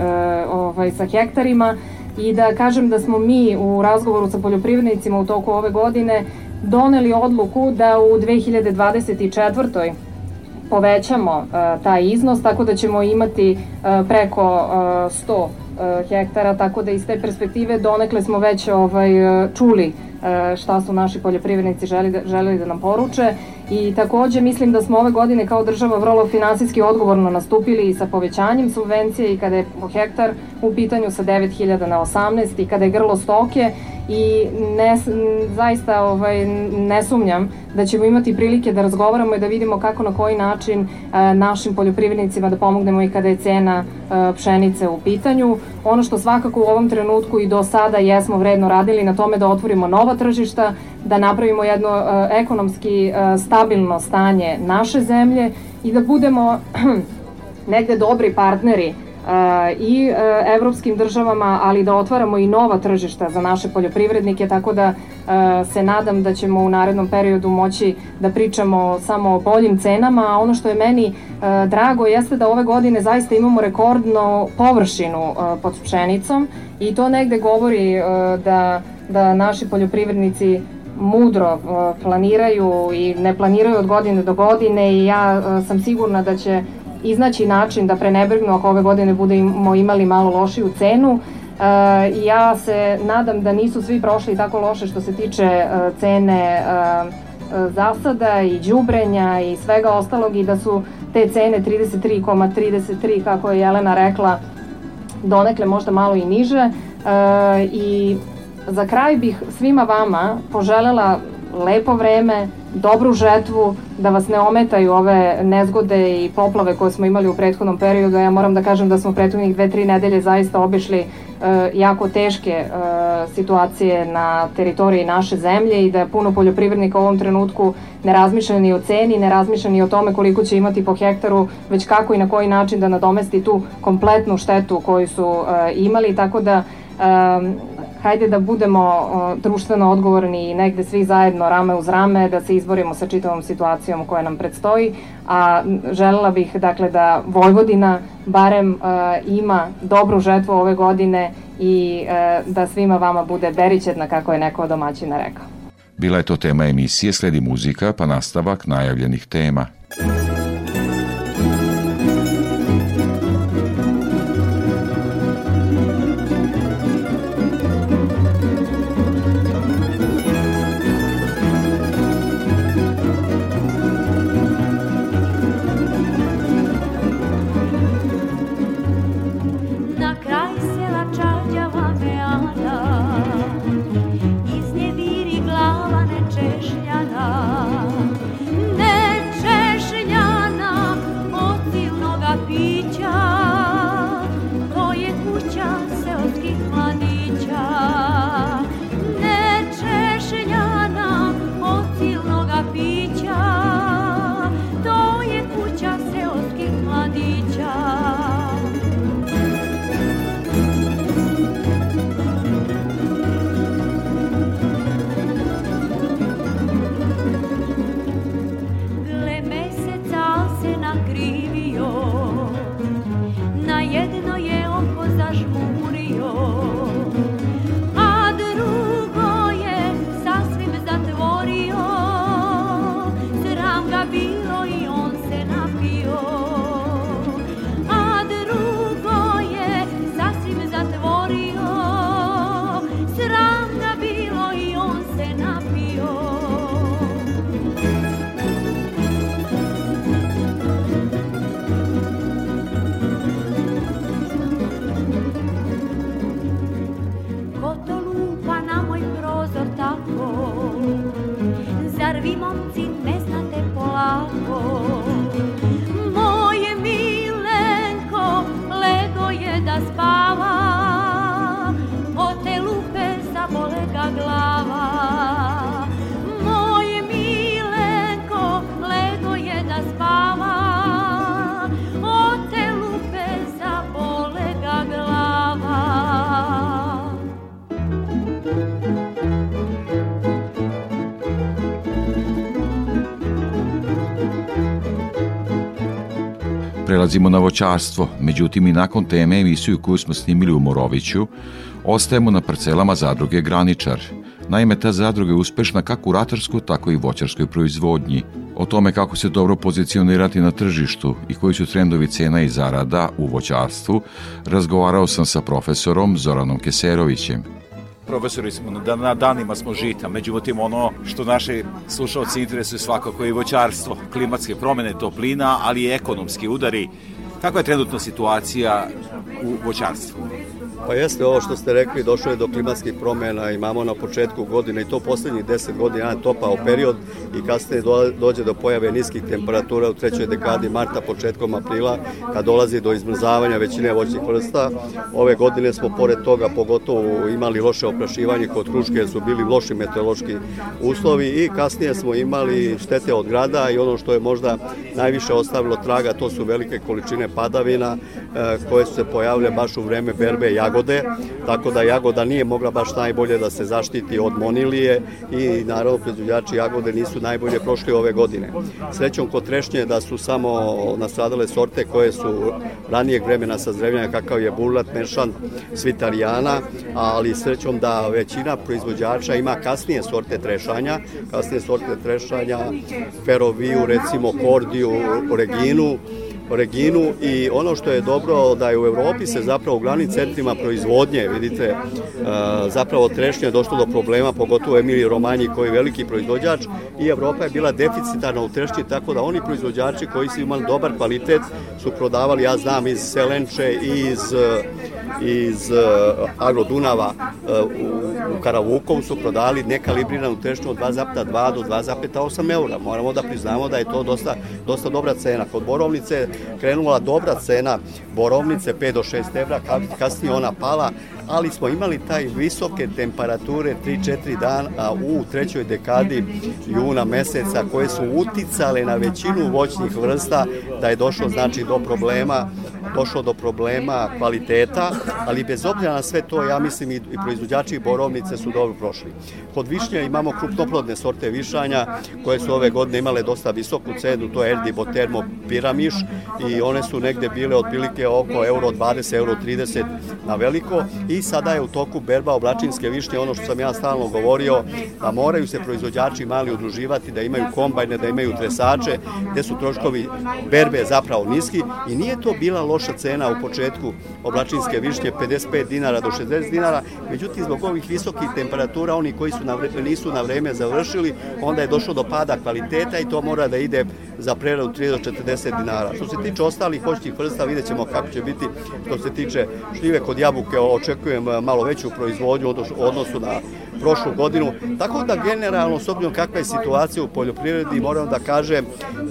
ovaj, sa hektarima, i da kažem da smo mi u razgovoru sa poljoprivrednicima u toku ove godine doneli odluku da u 2024 povećamo uh, taj iznos, tako da ćemo imati uh, preko uh, 100 hektara, tako da iz te perspektive donekle smo već ovaj, čuli šta su naši poljoprivrednici želeli da nam poruče i takođe mislim da smo ove godine kao država vrlo finansijski odgovorno nastupili sa povećanjem subvencije i kada je po hektar u pitanju sa 9000 na 18 i kada je grlo stoke i ne, zaista ovaj, ne sumnjam da ćemo imati prilike da razgovaramo i da vidimo kako na koji način e, našim poljoprivrednicima da pomognemo i kada je cena e, pšenice u pitanju. Ono što svakako u ovom trenutku i do sada jesmo vredno radili na tome da otvorimo nova tržišta, da napravimo jedno e, ekonomski e, stabilno stanje naše zemlje i da budemo negde dobri partneri i e, evropskim državama, ali da otvaramo i nova tržišta za naše poljoprivrednike, tako da se nadam da ćemo u narednom periodu moći da pričamo samo o boljim cenama, a ono što je meni drago jeste da ove godine zaista imamo rekordnu površinu pod pšenicom i to negde govori da, da naši poljoprivrednici mudro planiraju i ne planiraju od godine do godine i ja sam sigurna da će iznaći način da prenebregnu ako ove godine budemo imali malo lošiju cenu. E, ja se nadam da nisu svi prošli tako loše što se tiče cene zasada i đubrenja i svega ostalog i da su te cene 33,33 ,33, kako je Jelena rekla donekle možda malo i niže i za kraj bih svima vama poželela lepo vreme, dobru žetvu, da vas ne ometaju ove nezgode i poplave koje smo imali u prethodnom periodu. Ja moram da kažem da smo prethodnih dve, tri nedelje zaista obišli e, jako teške e, situacije na teritoriji naše zemlje i da puno poljoprivrednika u ovom trenutku ne razmišlja ni o ceni, ne razmišlja ni o tome koliko će imati po hektaru, već kako i na koji način da nadomesti tu kompletnu štetu koju su e, imali, tako da hajde da budemo društveno odgovorni i negde svi zajedno rame uz rame da se izborimo sa čitavom situacijom koja nam predstoji, a želela bih dakle da Vojvodina barem e, ima dobru žetvu ove godine i e, da svima vama bude berićedna kako je neko domaćina rekao. Bila je to tema emisije, sledi muzika pa nastavak najavljenih tema. zažmurio Prelazimo na voćarstvo, međutim i nakon teme emisiju koju smo snimili u Moroviću, ostajemo na parcelama zadruge Graničar. Naime, ta zadruga je uspešna kako u ratarskoj, tako i voćarskoj proizvodnji. O tome kako se dobro pozicionirati na tržištu i koji su trendovi cena i zarada u voćarstvu, razgovarao sam sa profesorom Zoranom Keserovićem. Profesori smo, na, danima smo žita, međutim ono što naše slušalci interesuje svakako je voćarstvo, klimatske promene, toplina, ali i ekonomski udari. Kakva je trenutna situacija u voćarstvu? Pa jeste ovo što ste rekli, došlo je do klimatskih promjena, imamo na početku godine i to poslednjih 10 godina jedan topao period i kasnije do- dođe do pojave niskih temperatura u trećoj dekadi marta, početkom aprila, kad dolazi do izmrzavanja većine voćnih vrsta. Ove godine smo pored toga pogotovo imali loše oprašivanje kod Kruške jer su bili loši meteorološki uslovi i kasnije smo imali štete od grada i ono što je možda najviše ostavilo traga to su velike količine padavina e, koje su se pojavile baš u vreme berbe jagode, tako da jagoda nije mogla baš najbolje da se zaštiti od monilije i naravno proizvođači jagode nisu najbolje prošli ove godine. Srećom kod trešnje da su samo nastradale sorte koje su ranijeg vremena sazrevljanja kakav je burlat, mešan, svitarijana, ali srećom da većina proizvođača ima kasnije sorte trešanja, kasnije sorte trešanja, feroviju, recimo kordiju, reginu, Reginu i ono što je dobro da je u Evropi se zapravo u glavnim centrima proizvodnje, vidite, e, zapravo trešnje je došlo do problema, pogotovo Emilij Romanji koji je veliki proizvođač i Evropa je bila deficitarna u trešnji, tako da oni proizvođači koji su imali dobar kvalitet su prodavali, ja znam, iz Selenče i iz, iz e, Agrodunava e, u, u Karavukovu su prodali nekalibriranu trešnju od 2,2 do 2,8 eura. Moramo da priznamo da je to dosta, dosta dobra cena. Kod borovnice je krenula dobra cena borovnice 5 do 6 evra, ka- kasnije ona pala, ali smo imali taj visoke temperature 3-4 dana u trećoj dekadi juna meseca koje su uticale na većinu voćnih vrsta da je došlo znači do problema došlo do problema kvaliteta, ali bez obzira na sve to, ja mislim i, i proizvođači borovnice su dobro prošli. Kod višnje imamo krupnoplodne sorte višanja koje su ove godine imale dosta visoku cenu, to je Erdi Botermo Piramiš i one su negde bile otprilike oko euro 20, euro 30 na veliko i sada je u toku berba oblačinske višnje, ono što sam ja stalno govorio, da moraju se proizvođači mali udruživati, da imaju kombajne, da imaju tresače, gde su troškovi berbe zapravo niski i nije to bila loša cena u početku oblačinske višnje 55 dinara do 60 dinara, međutim zbog ovih visokih temperatura oni koji su na nisu na vreme završili, onda je došlo do pada kvaliteta i to mora da ide za preradu 3 do 40 dinara. Što se tiče ostalih voćnih vrsta, vidjet ćemo kako će biti što se tiče šljive kod jabuke, očekujem malo veću proizvodnju u odnosu na prošlu godinu. Tako da generalno, s obzirom kakva je situacija u poljoprivredi, moram da kažem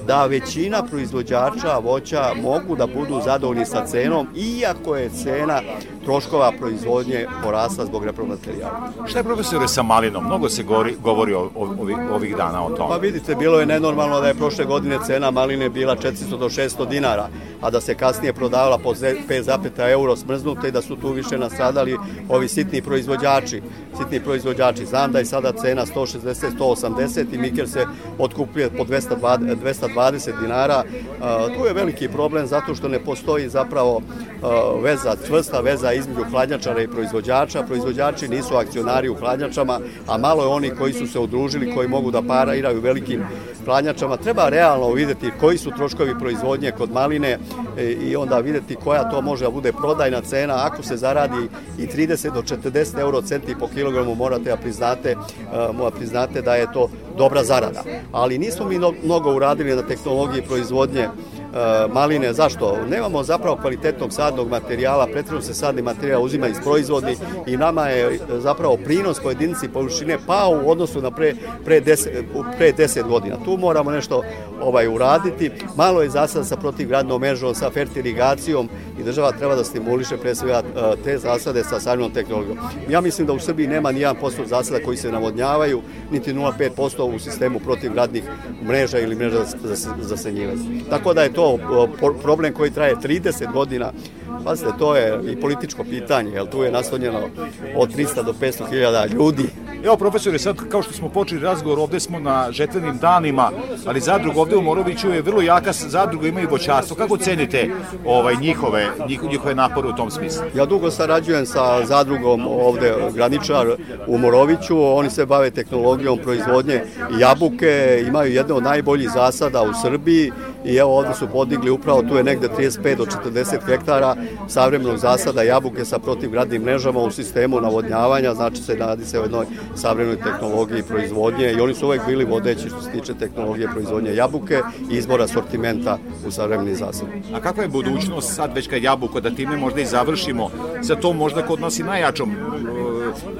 da većina proizvođača voća mogu da budu zadovoljni sa cenom, iako je cena troškova proizvodnje porasla zbog repromaterijala. Šta je profesore sa malinom? Mnogo se govori, govori o, o, ovi, ovih dana o tome. Pa vidite, bilo je nenormalno da je prošle godine cena maline bila 400 do 600 dinara, a da se kasnije prodavala po 5,5 euro smrznute i da su tu više nastradali ovi sitni proizvođači. Sitni proizvođači. Znam da je sada cena 160, 180 i Mikel se otkupuje po 220, 220 dinara. Tu je veliki problem zato što ne postoji zapravo veza, čvrsta veza između hladnjačara i proizvođača. Proizvođači nisu akcionari u hladnjačama, a malo je oni koji su se udružili, koji mogu da pariraju velikim hladnjačama. Treba realno videti koji su troškovi proizvodnje kod maline e, i onda videti koja to može da bude prodajna cena. Ako se zaradi i 30 do 40 euro centi po kilogramu, morate da priznate, e, mora priznate da je to dobra zarada. Ali nismo mi mnogo uradili na tehnologiji proizvodnje maline. Zašto? Nemamo zapravo kvalitetnog sadnog materijala, pretredno se sadni materijal uzima iz proizvodni i nama je zapravo prinos po jedinici površine pao u odnosu na pre, pre, deset, pre 10 godina. Tu moramo nešto ovaj uraditi. Malo je zasada sa protivgradnom mežom, sa fertiligacijom i država treba da stimuliše pre svega e, te zasade sa savjenom tehnologijom. Ja mislim da u Srbiji nema ni 1% zasada koji se navodnjavaju, niti 0,5% u sistemu protivgradnih mreža ili mreža za zasenjivanje. Tako da je to problem koji traje 30 godina Pazite, to je i političko pitanje, jer tu je naslonjeno od 300 do 500 hiljada ljudi. Evo, profesore, sad kao što smo počeli razgovor, ovde smo na žetvenim danima, ali zadrug ovde u Moroviću je vrlo jaka zadruga, ima i voćarstvo. Kako cenite ovaj, njihove, njihove napore u tom smislu? Ja dugo sarađujem sa zadrugom ovde Graničar u Moroviću, oni se bave tehnologijom proizvodnje jabuke, imaju jedne od najboljih zasada u Srbiji i evo ovde su podigli upravo tu je negde 35 do 40 hektara savremenog zasada jabuke sa protivgradnim mrežama u sistemu navodnjavanja, znači se radi se o jednoj savremenoj tehnologiji proizvodnje i oni su uvek bili vodeći što se tiče tehnologije proizvodnje jabuke i izbora sortimenta u savremenim zasadima. A kakva je budućnost sad već kad jabuka, da time možda i završimo sa to možda kod nas i najjačom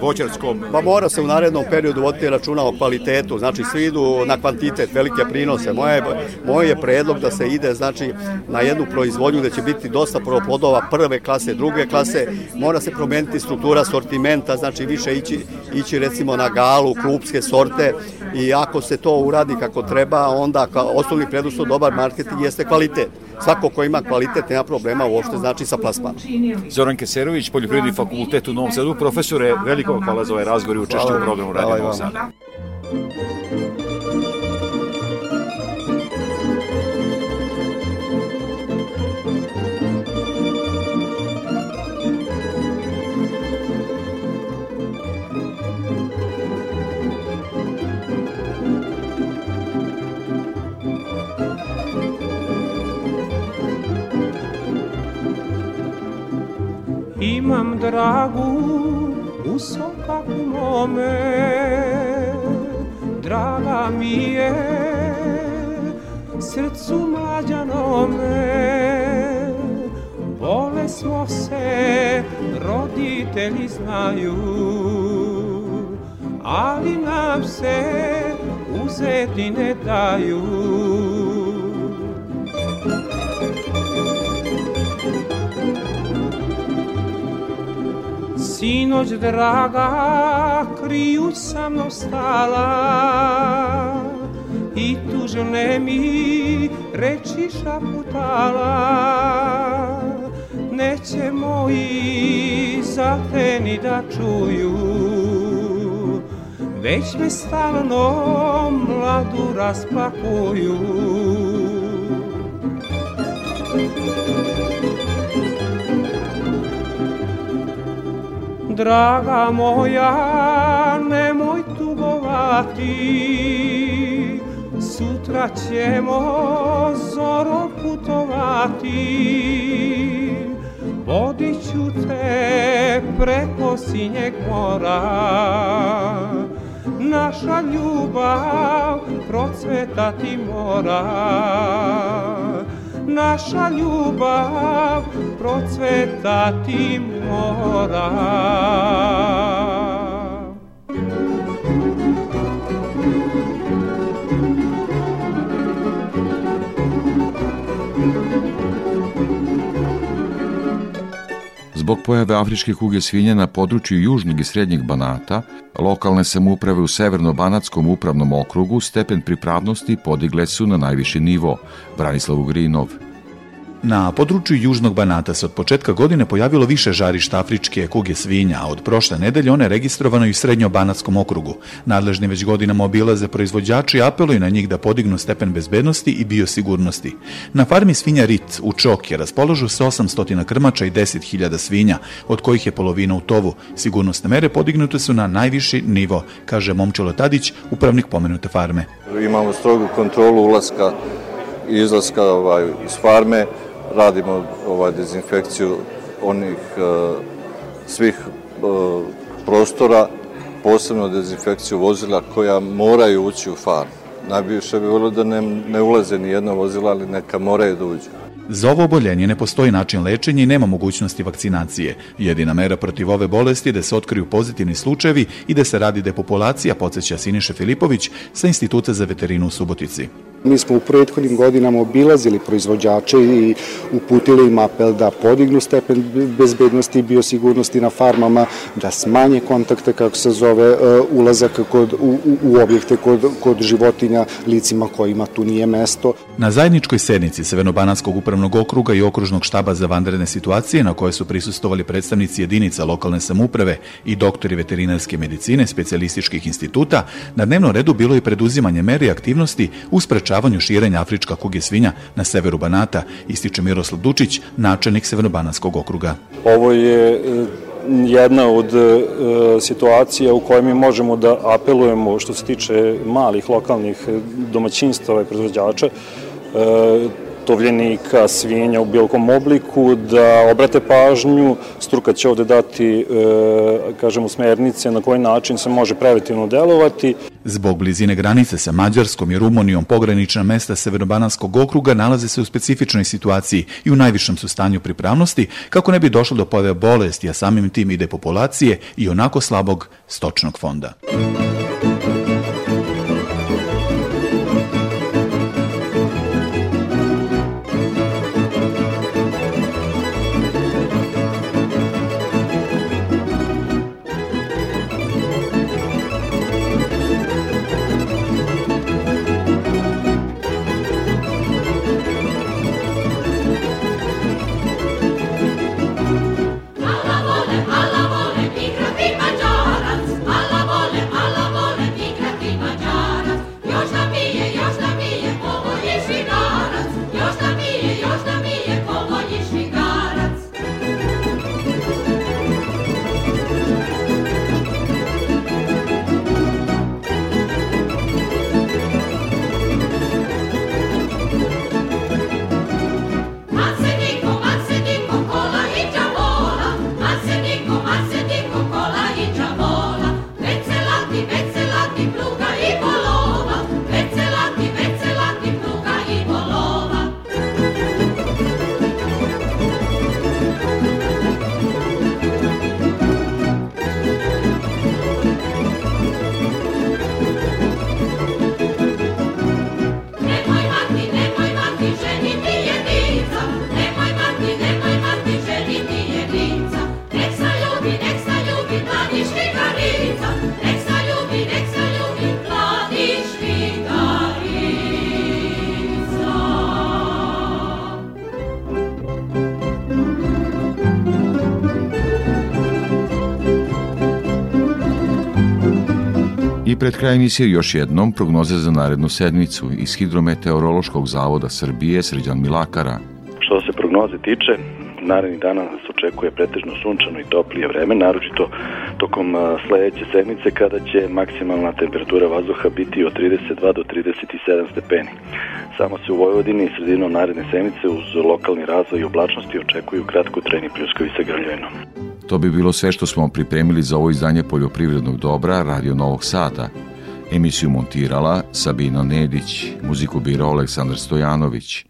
voćarskom? Pa mora se u narednom periodu voditi računa o kvalitetu, znači svi idu na kvantitet, velike prinose. Moje, moj je predlog da se ide znači na jednu proizvodnju gde će biti dosta plodova prve klase, druge klase, mora se promeniti struktura sortimenta, znači više ići, ići recimo na galu, klubske sorte i ako se to uradi kako treba, onda osnovni preduslov dobar marketing jeste kvalitet. Svako ko ima kvalitet nema problema uopšte znači sa plasmanom. Zoran Keserović, Poljoprivredni fakultet u Novom Sadu, profesore, veliko hvala za ovaj razgovor i učešće u programu Radio Novog Sada. Imam dragu u sokaku mome Draga mi je srcu mlađanome. Vole smo se, roditelji znaju Ali nam se uzeti ne daju Sinoć draga krijuć sa mnom stala. I tužne mi reči šaputala Neće moji za te ni da čuju. Već me stalno mladu raspakuju Draga moja, nemoj tugovati, sutra ćemo zoro putovati. Vodit ću te preko sinjeg mora, naša ljubav procvetati mora naša ljubav procvetati mora. Zbog pojave afričke kuge svinja na području južnog i srednjeg Banata, lokalne samouprave u Severno-Banatskom upravnom okrugu stepen pripravnosti podigle su na najviši nivo, Branislav Ugrinov. Na području Južnog Banata se od početka godine pojavilo više žarišta afričke kuge svinja, a od prošle nedelje one registrovano i u Srednjo-Banatskom okrugu. Nadležni već godinama obilaze proizvođači apeluju na njih da podignu stepen bezbednosti i biosigurnosti. Na farmi svinja Rit u Čoke raspoložu se 800 krmača i 10.000 svinja, od kojih je polovina u tovu. Sigurnosne mere podignute su na najviši nivo, kaže Momčilo Tadić, upravnik pomenute farme. Imamo strogu kontrolu ulaska i izlaska ovaj, iz farme, radimo ovaj, dezinfekciju onih uh, svih uh, prostora, posebno dezinfekciju vozila koja moraju ući u farmu. Najviše bi volio da ne, ne ulaze ni jedno vozila, ali neka moraju da uđu. Za ovo oboljenje ne postoji način lečenja i nema mogućnosti vakcinacije. Jedina mera protiv ove bolesti je da se otkriju pozitivni slučajevi i da se radi depopulacija, podsjeća Siniše Filipović sa Instituta za veterinu u Subotici. Mi smo u prethodnim godinama obilazili proizvođače i uputili im apel da podignu stepen bezbednosti i biosigurnosti na farmama, da smanje kontakte, kako se zove, e, ulazak kod, u, u objekte kod, kod životinja licima kojima tu nije mesto. Na zajedničkoj sednici Severnobanatskog upravnog okruga i okružnog štaba za vanredne situacije na koje su prisustovali predstavnici jedinica lokalne samuprave i doktori veterinarske medicine specijalističkih instituta, na dnevnom redu bilo je preduzimanje mere i aktivnosti u sprečavanju širenja afrička kuge svinja na severu Banata, ističe Miroslav Dučić, načelnik Severnobanatskog okruga. Ovo je e, jedna od e, situacija u kojoj mi možemo da apelujemo što se tiče malih lokalnih domaćinstava i proizvođača e, tovljenika, svinja u bilo kom obliku, da obrate pažnju, struka će ovde dati, e, kažemo, smernice na koji način se može preventivno delovati. Zbog blizine granice sa Mađarskom i Rumunijom pogranična mesta Severobananskog okruga nalaze se u specifičnoj situaciji i u najvišem su stanju pripravnosti kako ne bi došlo do pojave bolesti, a samim tim i depopulacije i onako slabog stočnog fonda. I pred kraj emisije još jednom prognoze za narednu sedmicu iz Hidrometeorološkog zavoda Srbije Srđan Milakara. Što se prognoze tiče, narednih dana nas očekuje pretežno sunčano i toplije vreme, naročito tokom sledeće sedmice kada će maksimalna temperatura vazduha biti od 32 do 37 stepeni. Samo se u Vojvodini i sredinom naredne sedmice uz lokalni razvoj i oblačnosti očekuju kratko treni pljuskovi sa grljevinom. To bi bilo sve što smo pripremili za ovo izdanje poljoprivrednog dobra Radio Novog Sada. Emisiju montirala Sabina Nedić, muziku birao Aleksandar Stojanović.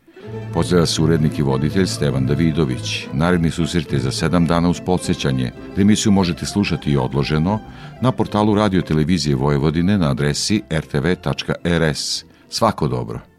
Pozdrava se urednik i voditelj Stevan Davidović. Naredni susret je za sedam dana uz podsjećanje. Emisiju možete slušati i odloženo na portalu Radio Televizije Vojvodine na adresi rtv.rs. Svako dobro.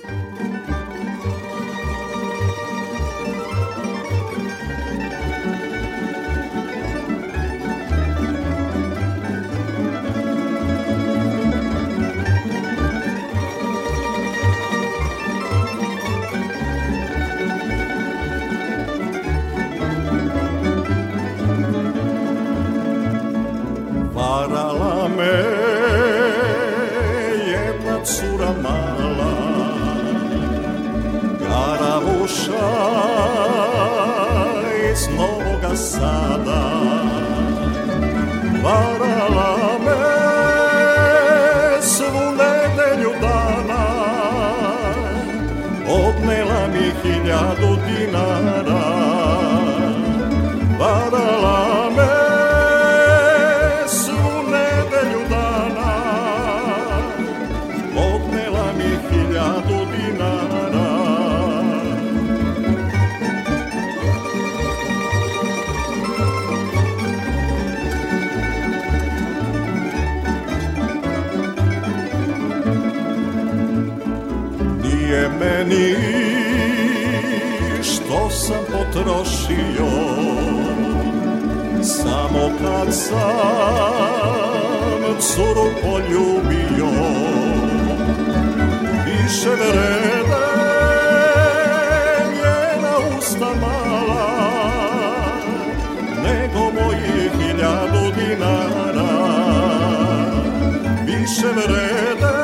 Vrede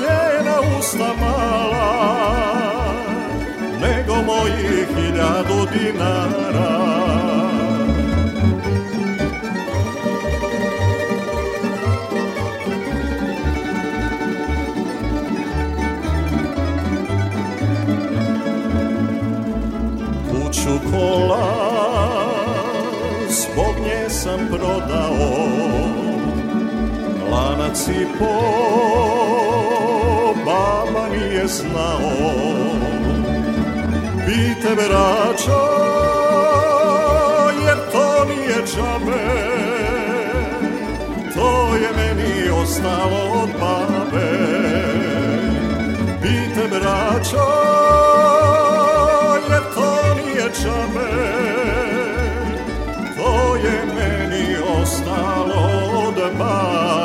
njena usta mala Nego mojih hiljadu dinara. Kuću kola zbog nje sam prodao Lanac i po baba nije znao. Bite vraća jer to nije džabe. To je meni ostalo od babe. Bite braćo jer to nije džabe. To je meni ostalo od babe